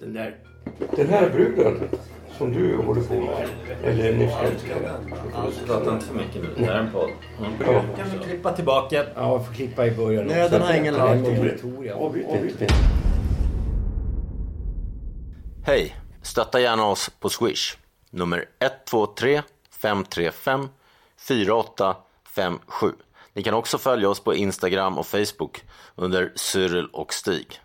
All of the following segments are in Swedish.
Den där. Den här bruden som du håller på med, eller älskar Prata inte för mycket nu. Det här är en podd. Ja. Kan vi klippa tillbaka? Ja, jag får klippa i början Nöden har ingen lag. Hej! Stötta gärna oss på Swish. Nummer 123 535 4857. Ni kan också följa oss på Instagram och Facebook under Cyril och Stig.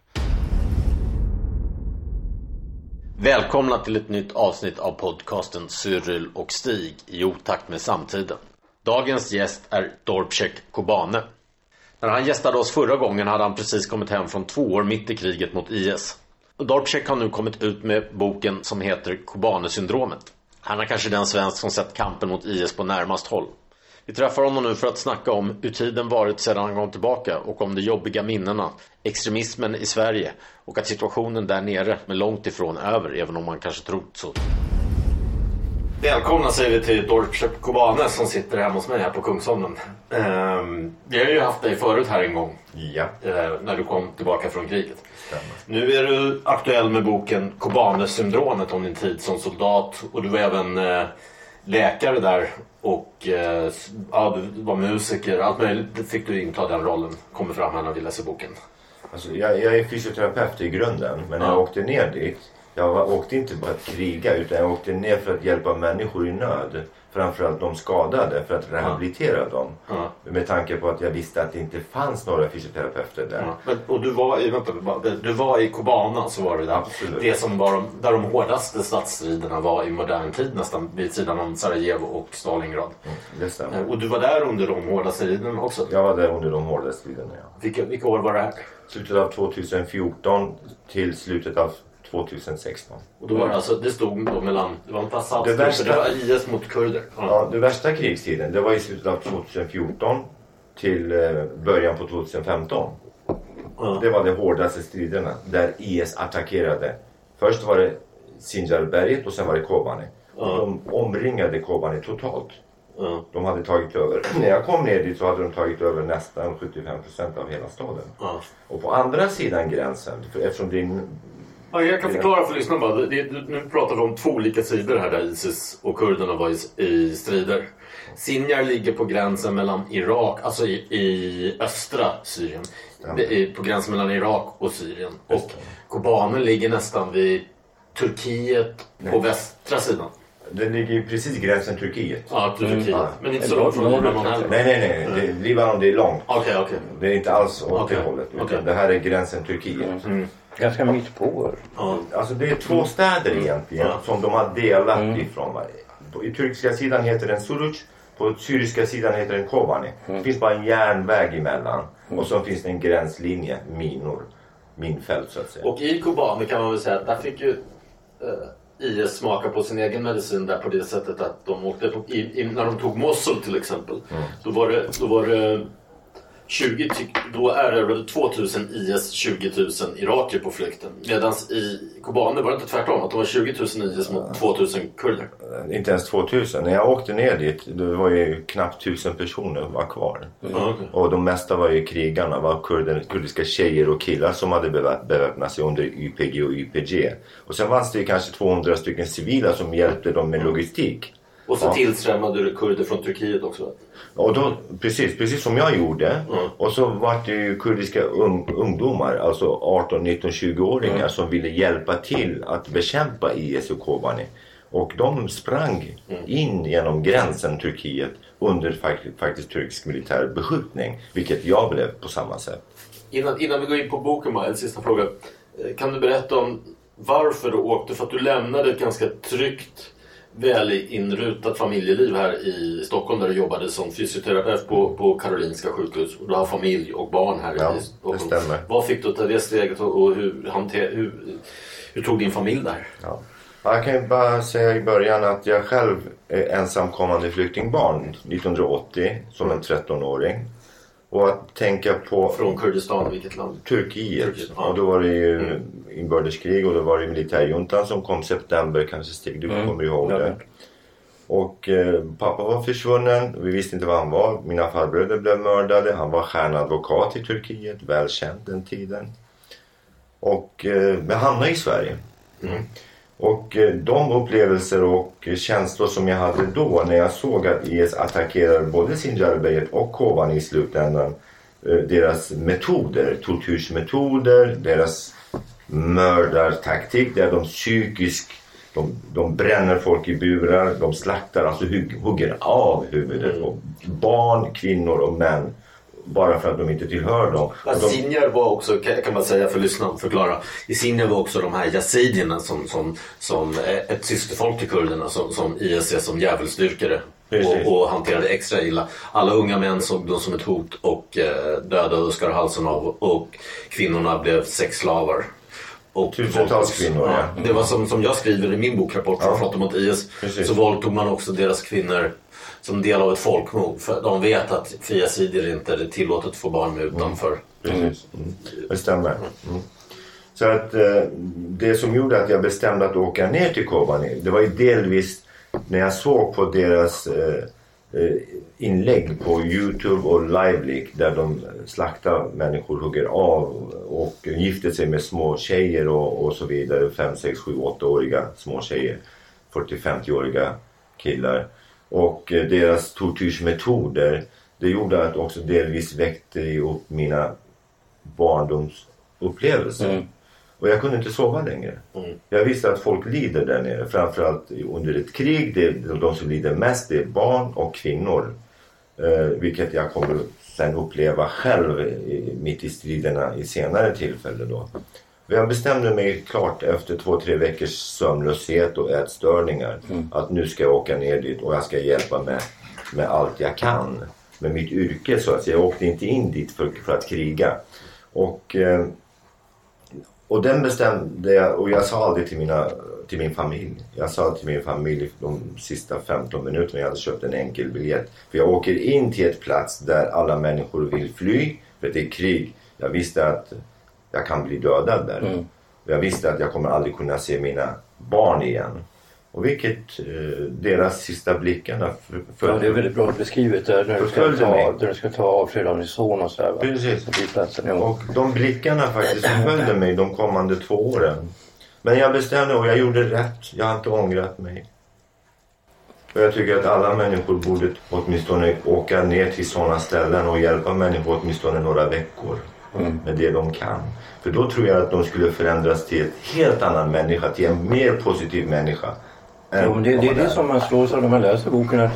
Välkomna till ett nytt avsnitt av podcasten Cyril och Stig i otakt med samtiden. Dagens gäst är Dorpchek Kobane. När han gästade oss förra gången hade han precis kommit hem från två år mitt i kriget mot IS. Dorpchek har nu kommit ut med boken som heter Kobane-syndromet. Han är kanske den svensk som sett kampen mot IS på närmast håll. Vi träffar honom nu för att snacka om hur tiden varit sedan han kom tillbaka och om de jobbiga minnena, extremismen i Sverige och att situationen där nere är långt ifrån över även om man kanske trott så. Välkomna säger vi till Dorpchek Kobane som sitter hemma hos mig här på Kungsholmen. Ehm, vi har ju haft dig förut här en gång Ja, eh, när du kom tillbaka från kriget. Nu är du aktuell med boken Kobane-syndromet om din tid som soldat och du var även eh, läkare där och eh, ja, du var musiker. Allt möjligt fick du inta den rollen. Kommer fram här när vi läser boken. alltså, jag, jag är fysioterapeut i grunden men när jag Ja. åkte ner dit jag åkte inte bara att kriga utan jag åkte ner för att hjälpa människor i nöd. Framförallt de skadade för att rehabilitera dem. Ja. Med tanke på att jag visste att det inte fanns några fysioterapeuter där. Ja. Men, och du var, i, vänta, bara- du var i Kobana så var det där. Absolut. Det som var de, där de hårdaste stadsstriderna var i modern tid nästan vid sidan om Sarajevo och Stalingrad. Stämmer. Eh, Och du var där under de hårda striderna också. Jag var där under de hårda striderna. Ja. Vilka, vilka år var det här? Slutet av 2014 till slutet av 2016. Och då var det alltså, det stod då mellan, det var inte Assads Det värsta- det var IS mot kurder. Ja, den värsta krigstiden det var i slutet av 2014 till eh, början på 2015. Ja. Det var de hårdaste striderna där IS attackerade. Först var det Sinjarberget och sen var det Kobane. Ja. de omringade Kobane totalt. Ja. De hade tagit över. När jag kom ner dit så hade de tagit över nästan 75% av hela staden. Ja. Och på andra sidan gränsen, eftersom det är en Ja, jag kan förklara för lyssnarna bara. Det, det, nu pratar vi om två olika sidor här där Isis och kurderna var i, i strider. Sinjar ligger på gränsen mellan Irak, alltså i, i östra Syrien. Är på gränsen mellan Irak och Syrien. Och Kobane ligger nästan vid Turkiet på västra sidan. Den ligger ju precis gränsen Turkiet. Ja, Turkiet. Ja. Men inte så långt från Libanon heller. Nej, nej, nej. Det, Libanon det är långt. Okej, okej. Det är inte alls åt Okej. det hållet. Okej. det här är gränsen Turkiet. Ganska mitt på. Ja. Alltså det är två städer egentligen Ja. som de har delat ifrån. va. På, I turkiska sidan heter den Suruc. På syriska sidan heter den Kobane. Det finns bara en järnväg emellan. Och så finns det en gränslinje, minor. Minfält så att säga. Och i Kobane kan man väl säga att där fick ju eh, IS smaka på sin egen medicin där på det sättet att de åkte på, i, i, när de tog Mosul till exempel. Då var det, då var det 20, ty- då erövrade 2000 IS 20 000 irakier på flykten. Medan i Kobane var det inte tvärtom, att det var 20 000 IS mot 2000 kurder. Inte ens 2000. När jag åkte ner dit, det var ju knappt tusen personer var kvar. Ja, okej. Och de mesta var ju krigarna, var kurder, kurdiska tjejer och killar som hade bevä- beväpnat sig under YPG och YPG. Och sen fanns det ju kanske 200 stycken civila som hjälpte dem med logistik. Och så Ja. tillströmmade det kurder från Turkiet också. Och då, precis, precis som jag gjorde. Mm. Och så var det ju kurdiska ung, ungdomar, alltså 18, 19, 20-åringar Mm. som ville hjälpa till att bekämpa IS och Kobani. Och de sprang Mm. in genom gränsen Turkiet under faktiskt, faktiskt turkisk militär beskjutning. Vilket jag blev på samma sätt. Innan, innan vi går in på boken, en sista fråga. Eh, Kan du berätta om varför du åkte? För att du lämnade ett ganska tryggt väl inrutat familjeliv här i Stockholm där du jobbade som fysioterapeut på, på Karolinska sjukhus. Och du har familj och barn här Ja, i det Stockholm. stämmer. Vad fick du ta det steget och, och hur, hanter, hur, hur tog din familj där? Ja. Jag kan ju bara säga i början att jag själv är ensamkommande flyktingbarn 1980 som en 13-åring. Och att tänka på Från Kurdistan, vilket land? Turkiet. Turkiet, ja. Och då var det ju inbördeskrig och då var det militärjuntan som kom september kanske Stig, du kommer ihåg Ja, det. Och eh, pappa var försvunnen. Vi visste inte var han var. Mina farbröder blev mördade. Han var stjärnadvokat i Turkiet. Välkänd den tiden. Och eh, men hamnade i Sverige. Och eh, de upplevelser och känslor som jag hade då när jag såg att IS attackerade både Sinjarberget och Kobani i slutändan. Eh, deras metoder, tortyrsmetoder, deras mördartaktik där de psykiskt de, de bränner folk i burar, de slaktar, alltså hugger av huvudet på barn, kvinnor och män. Bara för att de inte tillhör dem. Och de, var också, kan man säga för lyssnarna förklara. I Sinjar var också de här yazidierna som, som, som eh, ett systerfolk till kurderna som, som IS ser som djävulsdyrkare. Och, och hanterade extra illa. Alla unga män såg dem som ett hot och eh, dödade och skar halsen av. Och kvinnorna blev sexslavar. Och Tusentals kvinnor, ja. Det var som, som jag skriver i min bok Rapport från Ja. mot IS. Precis. Så våldtog man också deras kvinnor som del av ett folkmord. För de vet att fria sidor inte är tillåtet att få barn med utanför. Mm. Precis. Mm. Det stämmer. Mm. Så att eh, det som gjorde att jag bestämde att åka ner till Kobani, det var ju delvis när jag såg på deras eh, eh, inlägg på Youtube och Livelik där de slaktar människor, hugger av och gifter sig med små tjejer och, och så vidare. 5, 6, 7, 8-åriga små tjejer. 40-50-åriga killar. Och eh, deras tortyrsmetoder det gjorde att också delvis väckte upp mina barndomsupplevelser. Mm. Och jag kunde inte sova längre. Jag visste att folk lider där nere. Framförallt under ett krig. Det, de som lider mest det är barn och kvinnor. Eh, vilket jag kommer sen uppleva själv i, mitt i striderna i senare tillfälle då. Jag bestämde mig klart efter två, tre veckors sömnlöshet och ätstörningar att nu ska jag åka ner dit och jag ska hjälpa med, med allt jag kan. Med mitt yrke så att säga. Jag åkte inte in dit för, för att kriga. Och, eh, och den bestämde jag och jag sa aldrig till, mina, till min familj. Jag sa till min familj de sista 15 minuterna jag hade köpt en enkel biljett. För jag åker in till ett plats där alla människor vill fly för det är krig. Jag visste att jag kan bli dödad där. Och Jag visste att jag kommer aldrig kunna se mina barn igen. Och vilket eh, deras sista blickarna f- Ja, det är väldigt bra beskrivet där när du ska ta, när du ska ta avsked av din son och sådär. Precis. På flygplatsen. Ja. Och de blickarna faktiskt följde mig de kommande två åren. Men jag bestämde och jag gjorde rätt. Jag har inte ångrat mig. Och jag tycker att alla människor borde åtminstone åka ner till sådana ställen och hjälpa människor åtminstone några veckor. Med det de kan. För då tror jag att de skulle förändras till ett helt annan människa. Till en mer positiv människa. än Jo, det, det är det som man slås av när man läser boken. Att,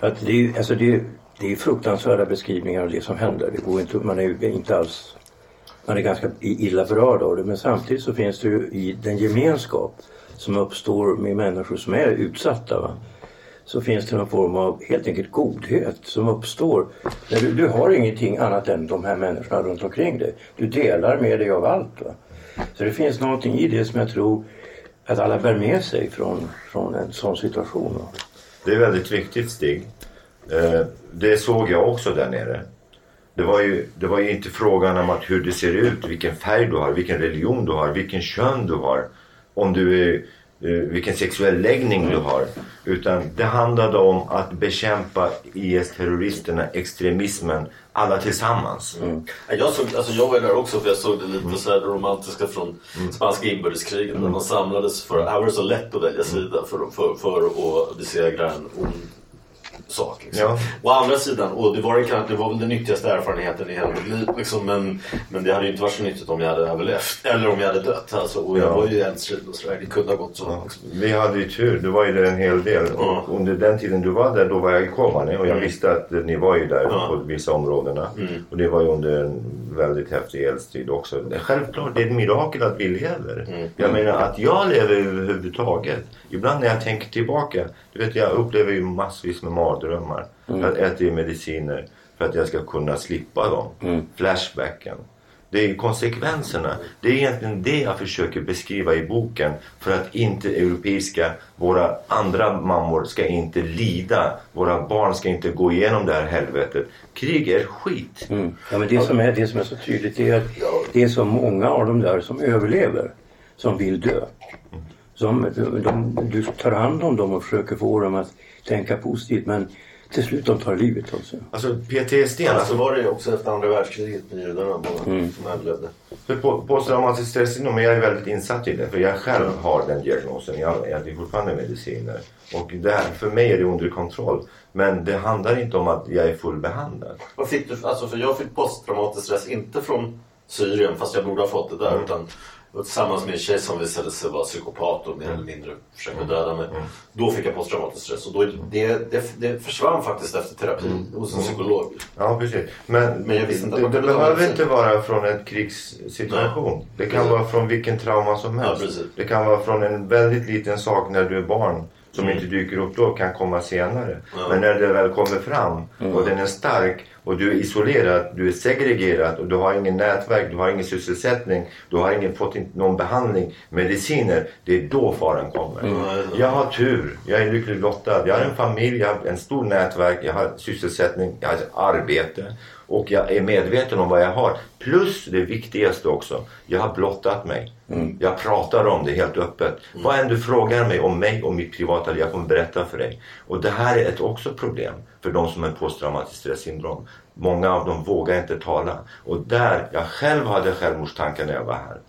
att det, alltså det, det är fruktansvärda beskrivningar av det som händer. Det går inte, man är inte alls... Man är ganska illa berörd av det. Men samtidigt så finns det ju i den gemenskap som uppstår med människor som är utsatta. Va? Så finns det någon form av helt enkelt godhet som uppstår. När du, du har ingenting annat än de här människorna runt omkring dig. Du delar med dig av allt. Va? Så det finns någonting i det som jag tror att alla bär med sig från, från en sån situation. va? Det är väldigt viktigt Stig. Eh, det såg jag också där nere. Det var, ju, det var ju inte frågan om att hur det ser ut, vilken färg du har, vilken religion du har, vilken kön du har. Om du är, vilken sexuell läggning du har. Utan det handlade om att bekämpa IS-terroristerna, extremismen, alla tillsammans. Ja, Jag, såg, alltså jag var där också för jag såg det lite så här romantiska från spanska inbördeskriget. När man samlades för, här var det så lätt att välja sida för, för, för att besegra en ond sak. Liksom. Ja. Å andra sidan, och det var, det, var väl den nyttigaste erfarenheten i hela mitt liv. Liksom, men, men det hade ju inte varit så nyttigt om jag hade överlevt. Eller om jag hade dött. Alltså, och jag Ja. var ju eldstrid och sådär. Det kunde ha gått så. Ja, Liksom. vi hade ju tur, det var ju där en hel del. Ja. Under den tiden du var där, då var jag i Kobane och jag visste att ni var ju där på vissa områdena. Och det var ju under en väldigt häftig eldstrid också. Självklart, det är ett mirakel att vi lever. Jag menar att jag lever överhuvudtaget. Ibland när jag tänker tillbaka. Du vet, jag upplever ju massvis med mardrömmar. Jag äter ju mediciner för att jag ska kunna slippa dem. Flashbacken. Det är konsekvenserna. Det är egentligen det jag försöker beskriva i boken. För att inte europeiska, våra andra mammor ska inte lida. Våra barn ska inte gå igenom det här helvetet. Krig är skit. Mm. Ja, men det, som är, det som är så tydligt är att det är så många av de där som överlever som vill dö. Som, de, du tar hand om dem och försöker få dem att tänka positivt men till slut de tar livet av sig. Alltså PTSD, alltså så var det också efter andra världskriget med judarna många som överlevde. För på, posttraumatiskt stressyndrom, jag är väldigt insatt i det. För jag själv har den diagnosen. Jag äter fortfarande mediciner. Och det här, för mig är det under kontroll. Men det handlar inte om att jag är fullbehandlad. Vad fick du? Alltså för jag fick posttraumatisk stress, inte från Syrien fast jag borde ha fått det där. Utan jag var tillsammans med en tjej som visade sig vara psykopat och mer eller mindre försökte döda mig. Då fick jag posttraumatisk stress och då, det, det, det försvann faktiskt efter terapi hos en psykolog. Ja, precis. Men, Men jag visste inte att det, det behöver inte vara från en krigssituation. Det kan Precis. vara från vilken trauma som helst. Ja, det kan vara från en väldigt liten sak när du är barn som inte dyker upp då kan komma senare. Men när det väl kommer fram och den är stark och du är isolerad, du är segregerad och du har ingen nätverk, du har ingen sysselsättning, du har ingen, fått någon behandling, mediciner. Det är då faran kommer. Jag har tur, jag är lyckligt lottad. Jag har en familj, jag har en stor nätverk, jag har sysselsättning, jag har arbete. Och jag är medveten om vad jag har. Plus det viktigaste också, jag har blottat mig. Jag pratar om det helt öppet. Vad än du frågar mig om mig och mitt privata liv, jag kommer berätta för dig. Och det här är ett också problem för de som har posttraumatiskt stressyndrom. Många av dem vågar inte tala. Och där, jag själv hade självmordstankar när jag var här.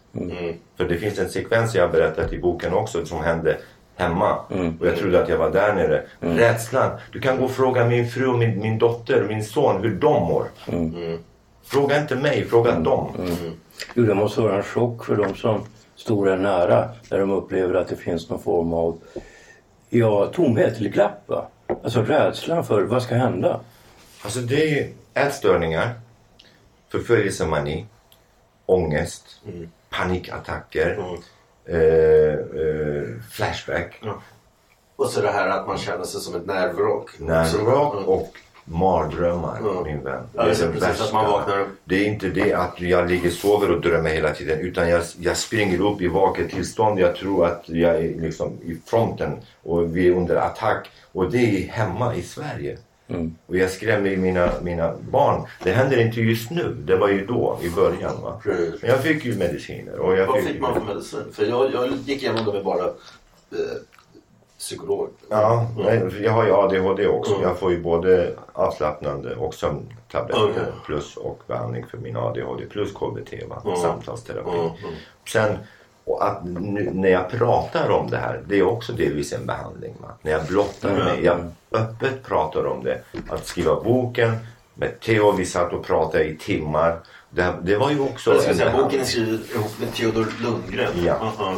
För det finns en sekvens jag har berättat i boken också som hände hemma. Och jag trodde att jag var där nere. Rädslan. Du kan gå och fråga min fru och min, min dotter och min son hur de mår. Fråga inte mig, fråga dem. Jo, det måste vara en chock för de som står där nära när de upplever att det finns någon form av ja, tomhet eller glapp. Va? Alltså rädslan för vad ska hända? Alltså det är ju ätstörningar, förföljelsemani, ångest, panikattacker, eh, eh, flashback, Och så det här att man känner sig som ett nervvrak. nervvrak Mm. och mardrömmar Mm. min vän. Ja, det är precis, att man vaknar upp. Det är inte det att jag ligger och sover och drömmer hela tiden utan jag, jag springer upp i vaket tillstånd. Jag tror att jag är liksom i fronten och vi är under attack. Och det är hemma i Sverige. Mm. Och jag skrämmer mina, mina barn. Det händer inte just nu. Det var ju då i början. Va? Precis. Men jag fick ju mediciner. Och jag Vad fick man för medicin? För jag, jag gick igenom det med bara eh, psykolog. Ja, nej, jag har ju ADHD också. Mm. Jag får ju både avslappnande och sömntabletter Okej. plus och behandling för min ADHD plus KBT, va? Mm. samtalsterapi. Mm, mm. Sen och att nu, när jag pratar om det här, det är också delvis en behandling. Va? När jag blottar Mm. mig, jag öppet pratar om det. Att skriva boken med Theo, vi satt och pratade i timmar. Det, det var ju också Jag ska en säga, boken är skriven ihop med Theodor Lundgren. Ja. Uh-uh.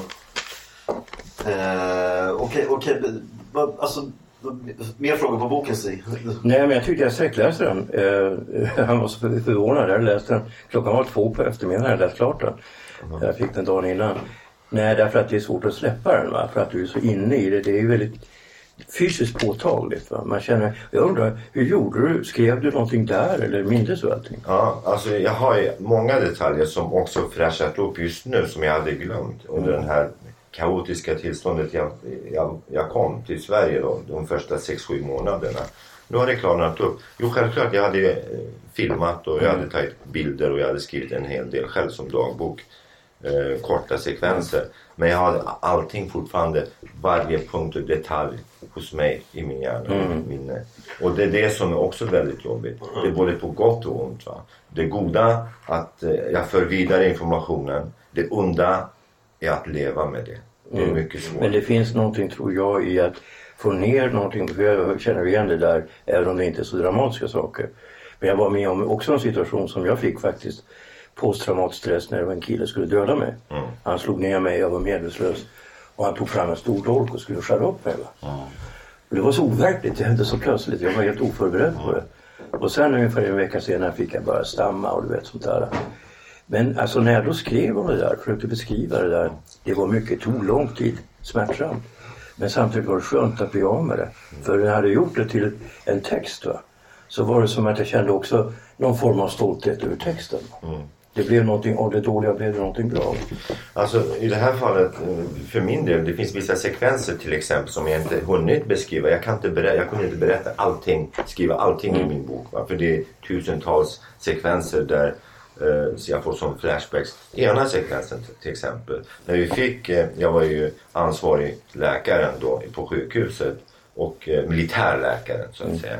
Eh, Okej, okej. Vad- Alltså, mer frågor på boken Stig? Nej, men jag tyckte jag sträckläste den. Eh, han var så för- förvånad. Jag läste den. Klockan var två på eftermiddagen. Jag läste klart den. Jag fick den dagen innan. Nej, därför att det är svårt att släppa den. Va? För att du är så inne i det. Det är väldigt fysiskt påtagligt. Va? Man känner, jag undrar, hur gjorde du? Skrev du någonting där eller mindes du allting? Ja, alltså jag har ju många detaljer som också fräschat upp just nu som jag hade glömt under den här kaotiska tillståndet jag, jag, jag kom till Sverige då, de första 6-7 månaderna. Nu har det klarnat upp. Jo, självklart, jag hade eh, filmat och jag hade tagit bilder och jag hade skrivit en hel del själv som dagbok. Eh, korta sekvenser. Men jag hade allting fortfarande, varje punkt och detalj hos mig i min hjärna och mitt minne. Och det är det som är också väldigt jobbigt. Det är både på gott och ont. Va? Det goda, att eh, jag för vidare informationen. Det onda är att leva med det. Det är mycket svårt. Men det finns någonting, tror jag, i att få ner någonting. För jag känner igen det där, även om det inte är så dramatiska saker. Men jag var med om också en situation som jag fick faktiskt. Posttraumatisk stress när en kille skulle döda mig. Han slog ner mig, jag var medvetslös. Och han tog fram en stor dolk och skulle skära upp mig. Och det var så overkligt, det hände så plötsligt. Jag var helt oförberedd på det. Och sen ungefär en vecka senare fick jag börja stamma och du vet sånt där. Men alltså när jag då skrev om det där, försökte beskriva det där. Det var mycket, tog lång tid, smärtsamt. Men samtidigt var det skönt att bli av med det. För när jag hade gjort det till en text va, så var det som att jag kände också någon form av stolthet över texten. Det blev någonting, av det dåliga blev det någonting bra. Alltså i det här fallet, eh, för min del, det finns vissa sekvenser till exempel som jag inte hunnit beskriva. Jag kan inte berätta, jag kunde inte berätta allting, skriva allting i min bok. Va? För det är tusentals sekvenser där så jag får som flashbacks. Ena sekvensen till exempel. När vi fick, eh, jag var ju ansvarig läkaren då på sjukhuset och eh, militärläkaren så att säga.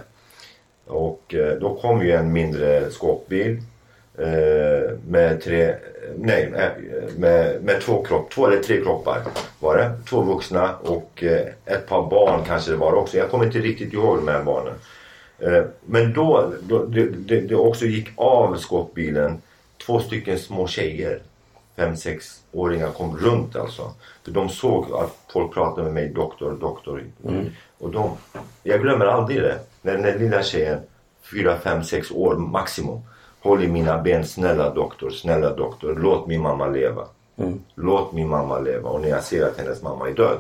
Och eh, då kom ju en mindre skåpbil eh, med tre, nej, eh, med, med två kropp, två eller tre kroppar var det. Två vuxna och eh, ett par barn kanske det var också. Jag kommer inte riktigt ihåg de här barnen. Eh, men då, då det, det, det också gick av skåpbilen två stycken små tjejer. Fem, sex åringar kom runt alltså. För de såg att folk pratade med mig, doktor, doktor. Och de, jag glömmer aldrig det. När den där lilla tjejen, fyra, fem, sex år maximum. Håll i mina ben, snälla doktor, snälla doktor. Låt min mamma leva. Låt min mamma leva. Och när jag ser att hennes mamma är död.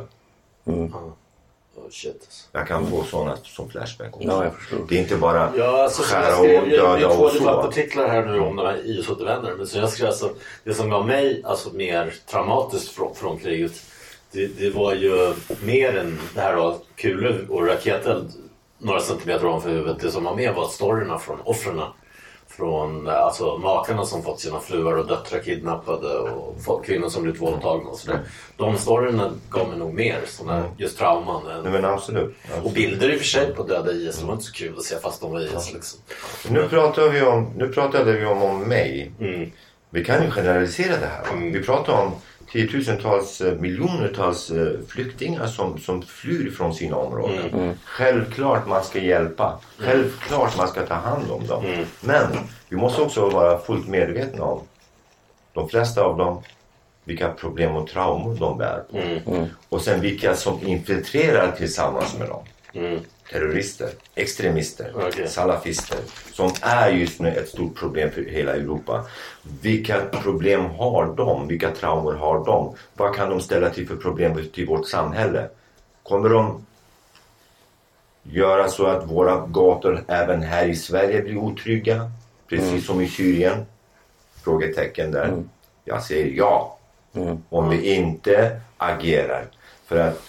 Oh, shit. alltså. Jag kan få sådana som flashback också. Ja, jag förstår. Det är inte bara Ja, alltså, jag skära skrev, och ju- det är döda två och så. debattartiklar här nu om de här IS-återvändare. Men som jag skrev, alltså, det som gav mig alltså, mer traumatiskt från, från kriget det, det var ju mer än det här av kulor och raketeld några centimeter ovanför huvudet. Det som var med var storyerna från offren. Från eh, alltså, makarna som fått sina fruar och döttrar kidnappade och kvinnor som blivit våldtagna och sådär. De storyerna gav mig nog mer sådana just trauman. Nej, men absolut. Och absolut. bilder i och för sig på döda IS, det var inte så kul att se fast de var IS liksom. Nu, pratar vi om, nu pratade vi om, om mig. Mm. Vi kan ju generalisera det här. va? Vi pratar om tiotusentals, eh, miljonertals eh, flyktingar som, som flyr från sina områden. Självklart man ska hjälpa. Självklart man ska ta hand om dem. Men vi måste också vara fullt medvetna om de flesta av dem vilka problem och traumor de bär på. Och sen vilka som infiltrerar tillsammans med dem. Terrorister, extremister, Okej. salafister som är just nu ett stort problem för hela Europa. Vilka problem har de? Vilka traumor har de? Vad kan de ställa till för problem till vårt samhälle? Kommer de göra så att våra gator även här i Sverige blir otrygga? Precis som i Syrien? Frågetecken där. Jag säger ja. Om vi inte agerar. För att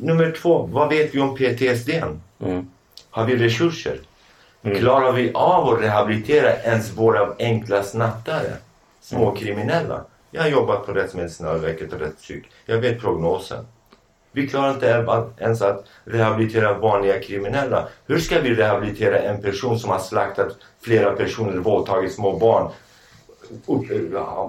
Nummer två, vad vet vi om PTSD? Har vi resurser? Klarar vi av att rehabilitera ens våra enkla snattare? Småkriminella? Jag har jobbat på Rättsmedicinalverket och rättspsyk. Jag vet prognosen. Vi klarar inte ens att rehabilitera vanliga kriminella. Hur ska vi rehabilitera en person som har slaktat flera personer, våldtagit små barn,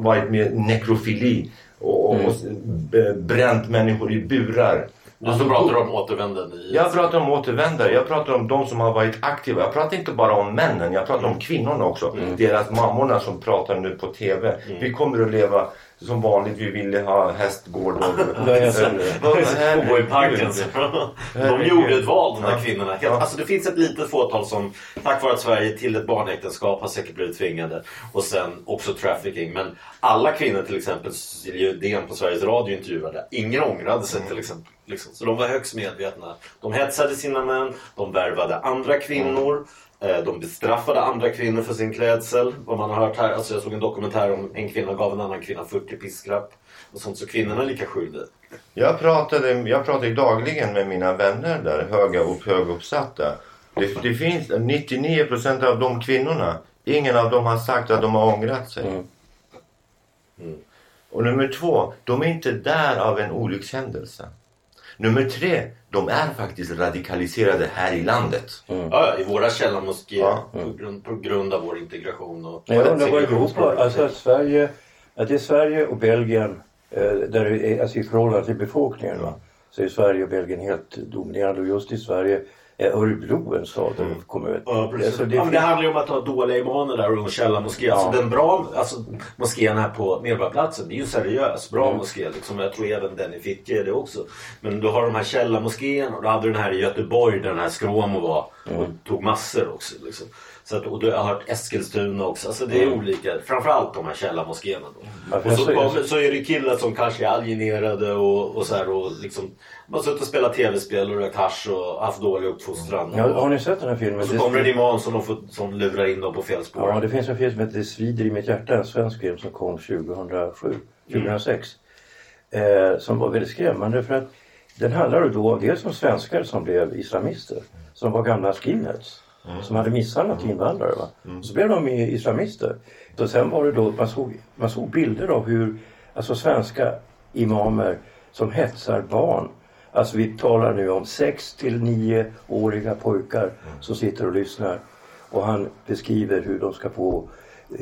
varit med nekrofili och, och b- bränt människor i burar? Och så pratar du om återvändande i Jag pratar om återvändare, jag pratar om de som har varit aktiva. Jag pratar inte bara om männen, jag pratar om kvinnorna också. Deras mammorna som pratar nu på TV. Vi kommer att leva som vanligt, vi ville ha hästgård och... Gå i parken. De gjorde ett val de här kvinnorna. Helt. Alltså det finns ett litet fåtal som tack vare att Sverige till ett barnäktenskap har säkert blivit tvingade. Och sen också trafficking. Men alla kvinnor till exempel, Cecilia Uddén på Sveriges Radio intervjuade. Ingen ångrade sig till exempel. Liksom. Så de var högst medvetna. De hetsade sina män, de värvade andra kvinnor. Eh, De bestraffade andra kvinnor för sin klädsel. Vad man har hört här. Alltså jag såg en dokumentär om en kvinna gav en annan kvinna 40 piskrapp. Och sånt. Så kvinnorna är lika skyldiga. Jag pratade, jag pratade dagligen med mina vänner där, höga och höguppsatta. Det, det finns 99% av de kvinnorna, ingen av dem har sagt att de har ångrat sig. Och nummer två, de är inte där av en olyckshändelse. Nummer tre, de är faktiskt radikaliserade här i landet. Ja, ja, i våra källarmoskéer Ja. på, grund, på grund av vår integration. Och, Men jag undrar vad Europa, alltså att Sverige, att det är Sverige och Belgien, eh, där det är, alltså i förhållande till befolkningen va, så är Sverige och Belgien helt dominerande och just i Sverige Örebro en stad kommer ut. Ja, precis. Alltså, det ja, det handlar ju om att ha dåliga imaner där och en källarmoské. Alltså, den bra alltså, moskén här på Medborgarplatsen, det är ju seriös, bra Mm. moské. Liksom. Jag tror även den i Fittja är det också. Men du har de här källarmoskéerna och du hade den här i Göteborg där den här Skråmo var. Och tog massor också. Liksom. Så att, och då har hört Eskilstuna också. Alltså det är olika. Framförallt de här källarmoskéerna. Då. Ja, Och så, så är det. kommer- så är det killar som kanske är alienerade och, och så här och liksom. Man har suttit och spelat tv-spel och rökt hasch och haft dålig uppfostran. Ja, och, har ni sett den här filmen? och så Det- kommer en imam som, de får, som lurar in dem på fel spår. Ja, det finns en film som heter Det svider i mitt hjärta, en svensk film som kom 2007, 2006. Eh, som var väldigt skrämmande för att den handlar då dels om svenskar som blev islamister, som var gamla skinheads. Som hade misshandlat invandrare. Va? Och så blev de islamister. Så sen var det då, man såg, man såg bilder av hur alltså svenska imamer som hetsar barn. Alltså vi talar nu om 6 till 9-åriga pojkar som sitter och lyssnar. Och han beskriver hur de ska få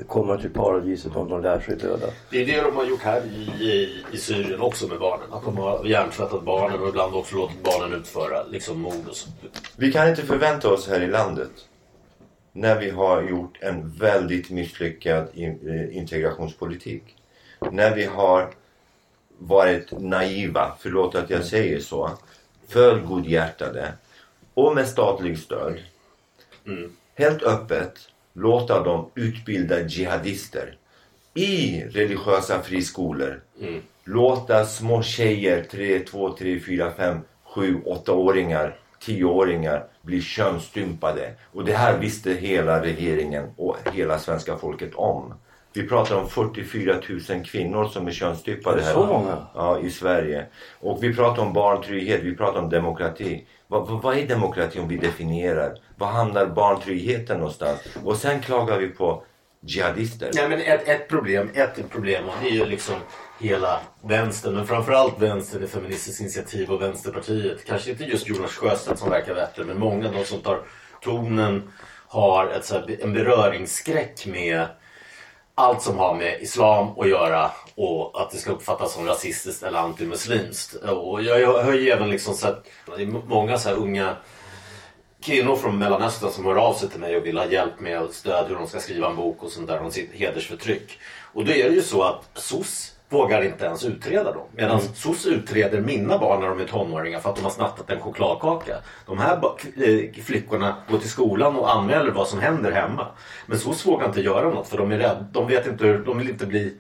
komma till paradiset om de lär sig döda. Det är det de har gjort här i, i, i Syrien också med barnen. Att de har hjärntvättat barnen och ibland också låtit barnen utföra liksom mord och sånt. Vi kan inte förvänta oss här i landet när vi har gjort en väldigt misslyckad eh, integrationspolitik. När vi har varit naiva, förlåt att jag säger så, för godhjärtade och med statlig stöd. Helt öppet låta dem utbilda jihadister i religiösa friskolor. Låta små tjejer, 3, 2, 3, 4, 5, 7, 8-åringar, 10-åringar bli könsstympade. Och det här visste hela regeringen och hela svenska folket om. Vi pratar om 44 000 kvinnor som är könsstympade här. Ja, i Sverige. Och vi pratar om barntrygghet, vi pratar om demokrati. Vad, vad, vad är demokrati om vi definierar? Var hamnar barntryggheten någonstans? Och sen klagar vi på jihadister. Nej, men ett, ett problem, ett problem och det är ju liksom hela vänstern, men framförallt vänstern i Feministiskt initiativ och Vänsterpartiet. Kanske inte just Jonas Sjöstedt som verkar bättre, men många av de som tar tonen har ett, så här, en beröringsskräck med allt som har med islam att göra och att det ska uppfattas som rasistiskt eller antimuslimskt. Och jag, har ju även liksom sett det är många så här unga kvinnor från Mellanöstern som hör av sig till mig och vill ha hjälp med och stöd hur de ska skriva en bok och sånt där om sitt hedersförtryck. Och då är det ju så att SOS vågar inte ens utreda dem. Medan SOS utreder mina barn när de är tonåringar för att de har snattat en chokladkaka. De här eh, flickorna går till skolan och anmäler vad som händer hemma. Men SOS vågar inte göra något för de är rädda. De vet inte hur, de vill inte bli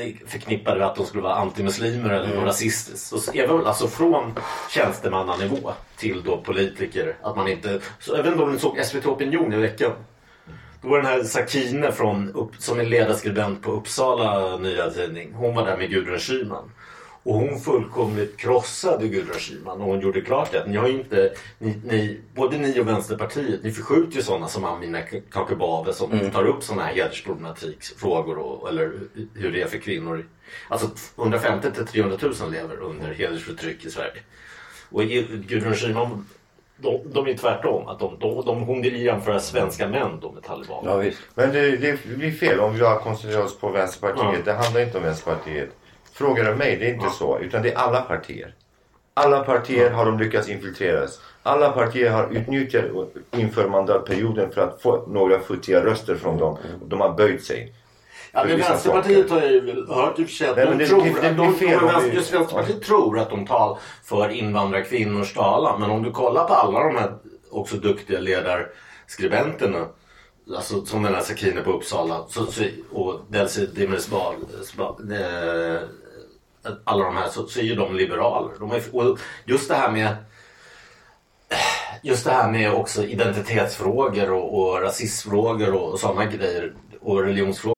eh, förknippade med att de skulle vara antimuslimer eller mm. Så även alltså från tjänstemannanivå till då politiker. Att man inte, så inte om ni såg SVT Opinion i veckan. Då var den här Sakine från, som är ledarskribent på Uppsala Nya Tidning. Hon var där med Gudrun Schyman. Och hon fullkomligt krossade Gudrun Schyman och hon gjorde klart det. att Ni har inte, ni, ni, både ni och Vänsterpartiet, ni förskjuter ju sådana som Amina Kakubaveh som tar upp sådana här hedersproblematikfrågor och, eller hur det är för kvinnor. Alltså 150 till 300 000 lever under hedersförtryck i Sverige. Och Gudrun Schyman, de, de är tvärtom. Att de, de, de, hon jämföra svenska män då med talibaner. Ja, visst. Men det, det blir fel om vi har koncentrerat oss på Vänsterpartiet. Det handlar inte om Vänsterpartiet. Frågar du mig, det är inte så. Utan det är alla partier. Alla partier har de lyckats infiltreras. Alla partier har utnyttjat inför mandatperioden för att få några futtiga röster från dem. De har böjt sig. Ja, men Vänsterpartiet saker. har ju väl hört i och för sig att de tror just Vänsterpartiet tror att de talar för invandrarkvinnors talan. Men om du kollar på alla de här också duktiga ledarskribenterna. Alltså som den här Sakine på Uppsala så, så, och Delcy Dimmersbal. Eh, alla de här så, så är ju de liberaler. De är, just det här med Just det här med också identitetsfrågor och, och rasismfrågor och, och sådana grejer och religionsfrågor.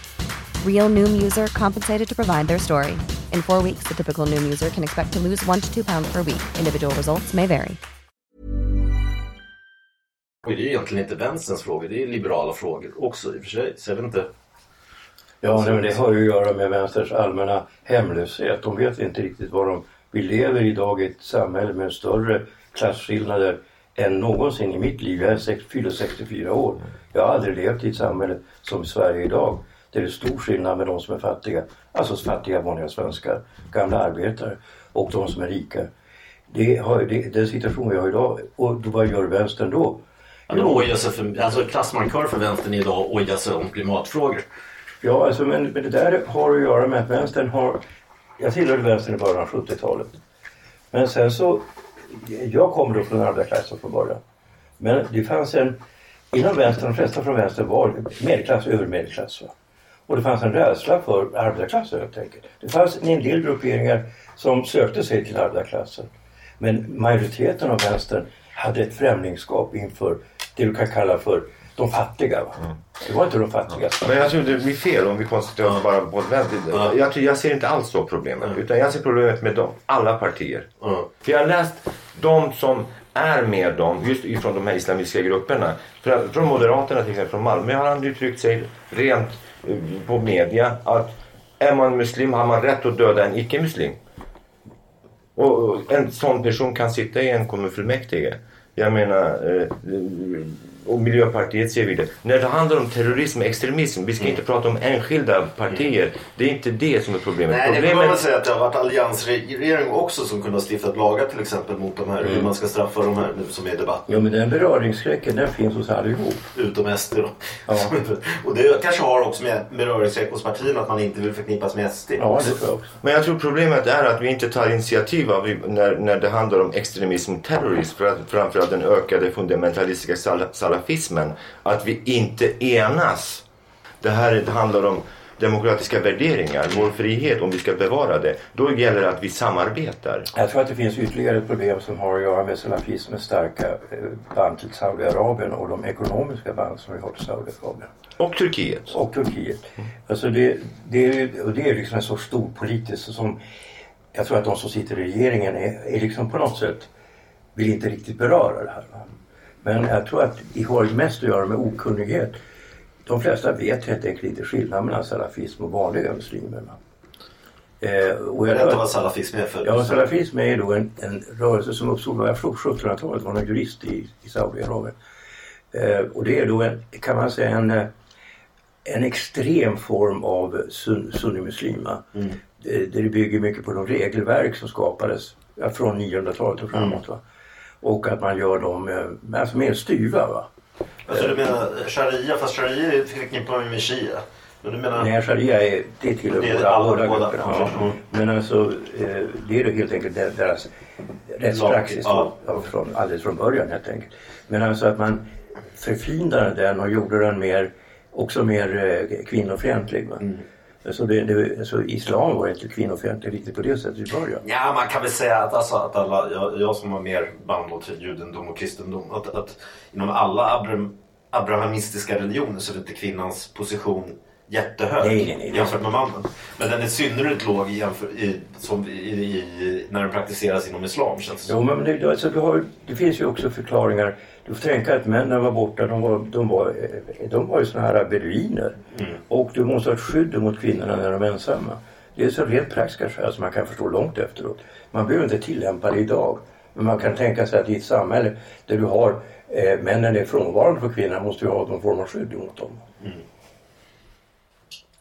Real Noom user compensated to provide their story. In four weeks, the typical Noom user can expect to lose one to two pounds per week. Individual results may vary. Det är egentligen inte vänsterns frågor, det är liberala frågor också i och för sig. Så jag vet inte. Ja, nej, men det har ju att göra med vänsterns allmänna hemlöshet. De vet inte riktigt vad de... Vi lever idag i ett samhälle med större klasskillnader än någonsin i mitt liv. Jag är fyller 64 år. Jag har aldrig levt i ett samhälle som Sverige idag. Det är stor skillnad med de som är fattiga, alltså fattiga vanliga svenskar, gamla arbetare och de som är rika. Det har, det, den situation vi har idag, och då, vad gör vänstern då? Ja, de ojar sig för, alltså klassmarkör för vänstern idag ojar sig om klimatfrågor. Ja, alltså, men, men det där har att göra med att vänstern har... Jag tillhörde vänstern i början av 70-talet. Men sen så... Jag kommer då från arbetarklassen från början. Men det fanns en... Inom vänstern, de flesta från vänster var medelklass, övermedelklass. Va? Och det fanns en rädsla för arbetarklassen helt enkelt. Det fanns en del grupperingar som sökte sig till arbetarklassen. Men majoriteten av vänstern hade ett främlingskap inför det du kan kalla för de fattiga. Va? Det var inte de fattiga. Men jag tror det blir fel om vi koncentrerar oss bara på vänster. Jag, tror, jag ser inte alls så problemet. Utan jag ser problemet med dem, alla partier. För jag har läst de som är med dem, just ifrån de här islamistiska grupperna. Från Moderaterna till exempel, från Malmö har han uttryckt sig rent på media att är man muslim har man rätt att döda en icke-muslim. Och en sån person kan sitta i en kommunfullmäktige. Jag menar, eh, och Miljöpartiet ser vi det. När det handlar om terrorism och extremism, vi ska inte prata om enskilda partier. Det är inte det som är problemet. Nej, det får problemet man säga att det har varit alliansregering också som kunde ha stiftat lagar till exempel mot de här, hur man ska straffa de här nu som är i debatten. Ja men den beröringsskräcken den finns hos allihop. Utom SD då. Ja. och det kanske har också med beröringsskräck hos partierna att man inte vill förknippas med SD. Ja det tror jag också. Men jag tror problemet är att vi inte tar initiativ av, när, när det handlar om extremism och terrorism. För att, framförallt den ökade fundamentalistiska sal salafismen. Att vi inte enas. Det här handlar om demokratiska värderingar, vår frihet, om vi ska bevara det. Då gäller det att vi samarbetar. Jag tror att det finns ytterligare ett problem som har att göra med salafismens starka eh, band till Saudiarabien och de ekonomiska band som vi har till Saudiarabien. Och Turkiet. Och Turkiet. Alltså det, det, är, det är liksom en så stor politisk som jag tror att de som sitter i regeringen är, är liksom på något sätt vill inte riktigt beröra det här. Men jag tror att det har mest att göra med okunnighet. De flesta vet helt enkelt inte skillnaden mellan salafism och vanliga muslimer. Eh, och jag Berätta vad salafism är för Ja, salafism är då en, en rörelse som uppstod förstod 1700-talet. var någon jurist i, i Saudiarabien. Eh, och det är då en, kan man säga en, eh, en extrem form av sun, sunnimuslima. Mm. Det, det bygger mycket på de regelverk som skapades från 900-talet och framåt. Va? Och att man gör dem alltså mer styva. Va? Alltså du menar sharia, fast sharia man ju med shia. Du menar... Nej, sharia är, det tillhör Det är båda, båda båda, grupperna. ja. Mm. Men alltså eh, det är då helt enkelt der- deras rättspraxis Ja. från, alldeles från början helt enkelt. Men alltså att man förfinade den och gjorde den mer, också mer eh, kvinnofientlig. Va? Mm. Alltså det, det, alltså islam var inte kvinnofientlig riktigt på det sättet i början. Ja, man kan väl säga att, alltså, att alla, jag, jag som har mer band till judendom och kristendom, att, att inom alla abram, abrahamistiska religioner så är det inte kvinnans position jättehög Nej, nej, nej. jämfört med mannen. Men den är synnerligt låg jämför, i, som i, i, när den praktiseras inom islam känns det. Jo men det, alltså, du har, det finns ju också förklaringar. Du får tänka att männen var borta, de var, de var, eh, de var ju såna här beduiner. Och du måste ha ett skydd mot kvinnorna när de är ensamma. Det är så rent praktiska skäl som man kan förstå långt efteråt. Man behöver inte tillämpa det idag. Men man kan tänka sig att i ett samhälle där du har eh, männen är frånvarande för kvinnorna måste du ha någon form av skydd mot dem.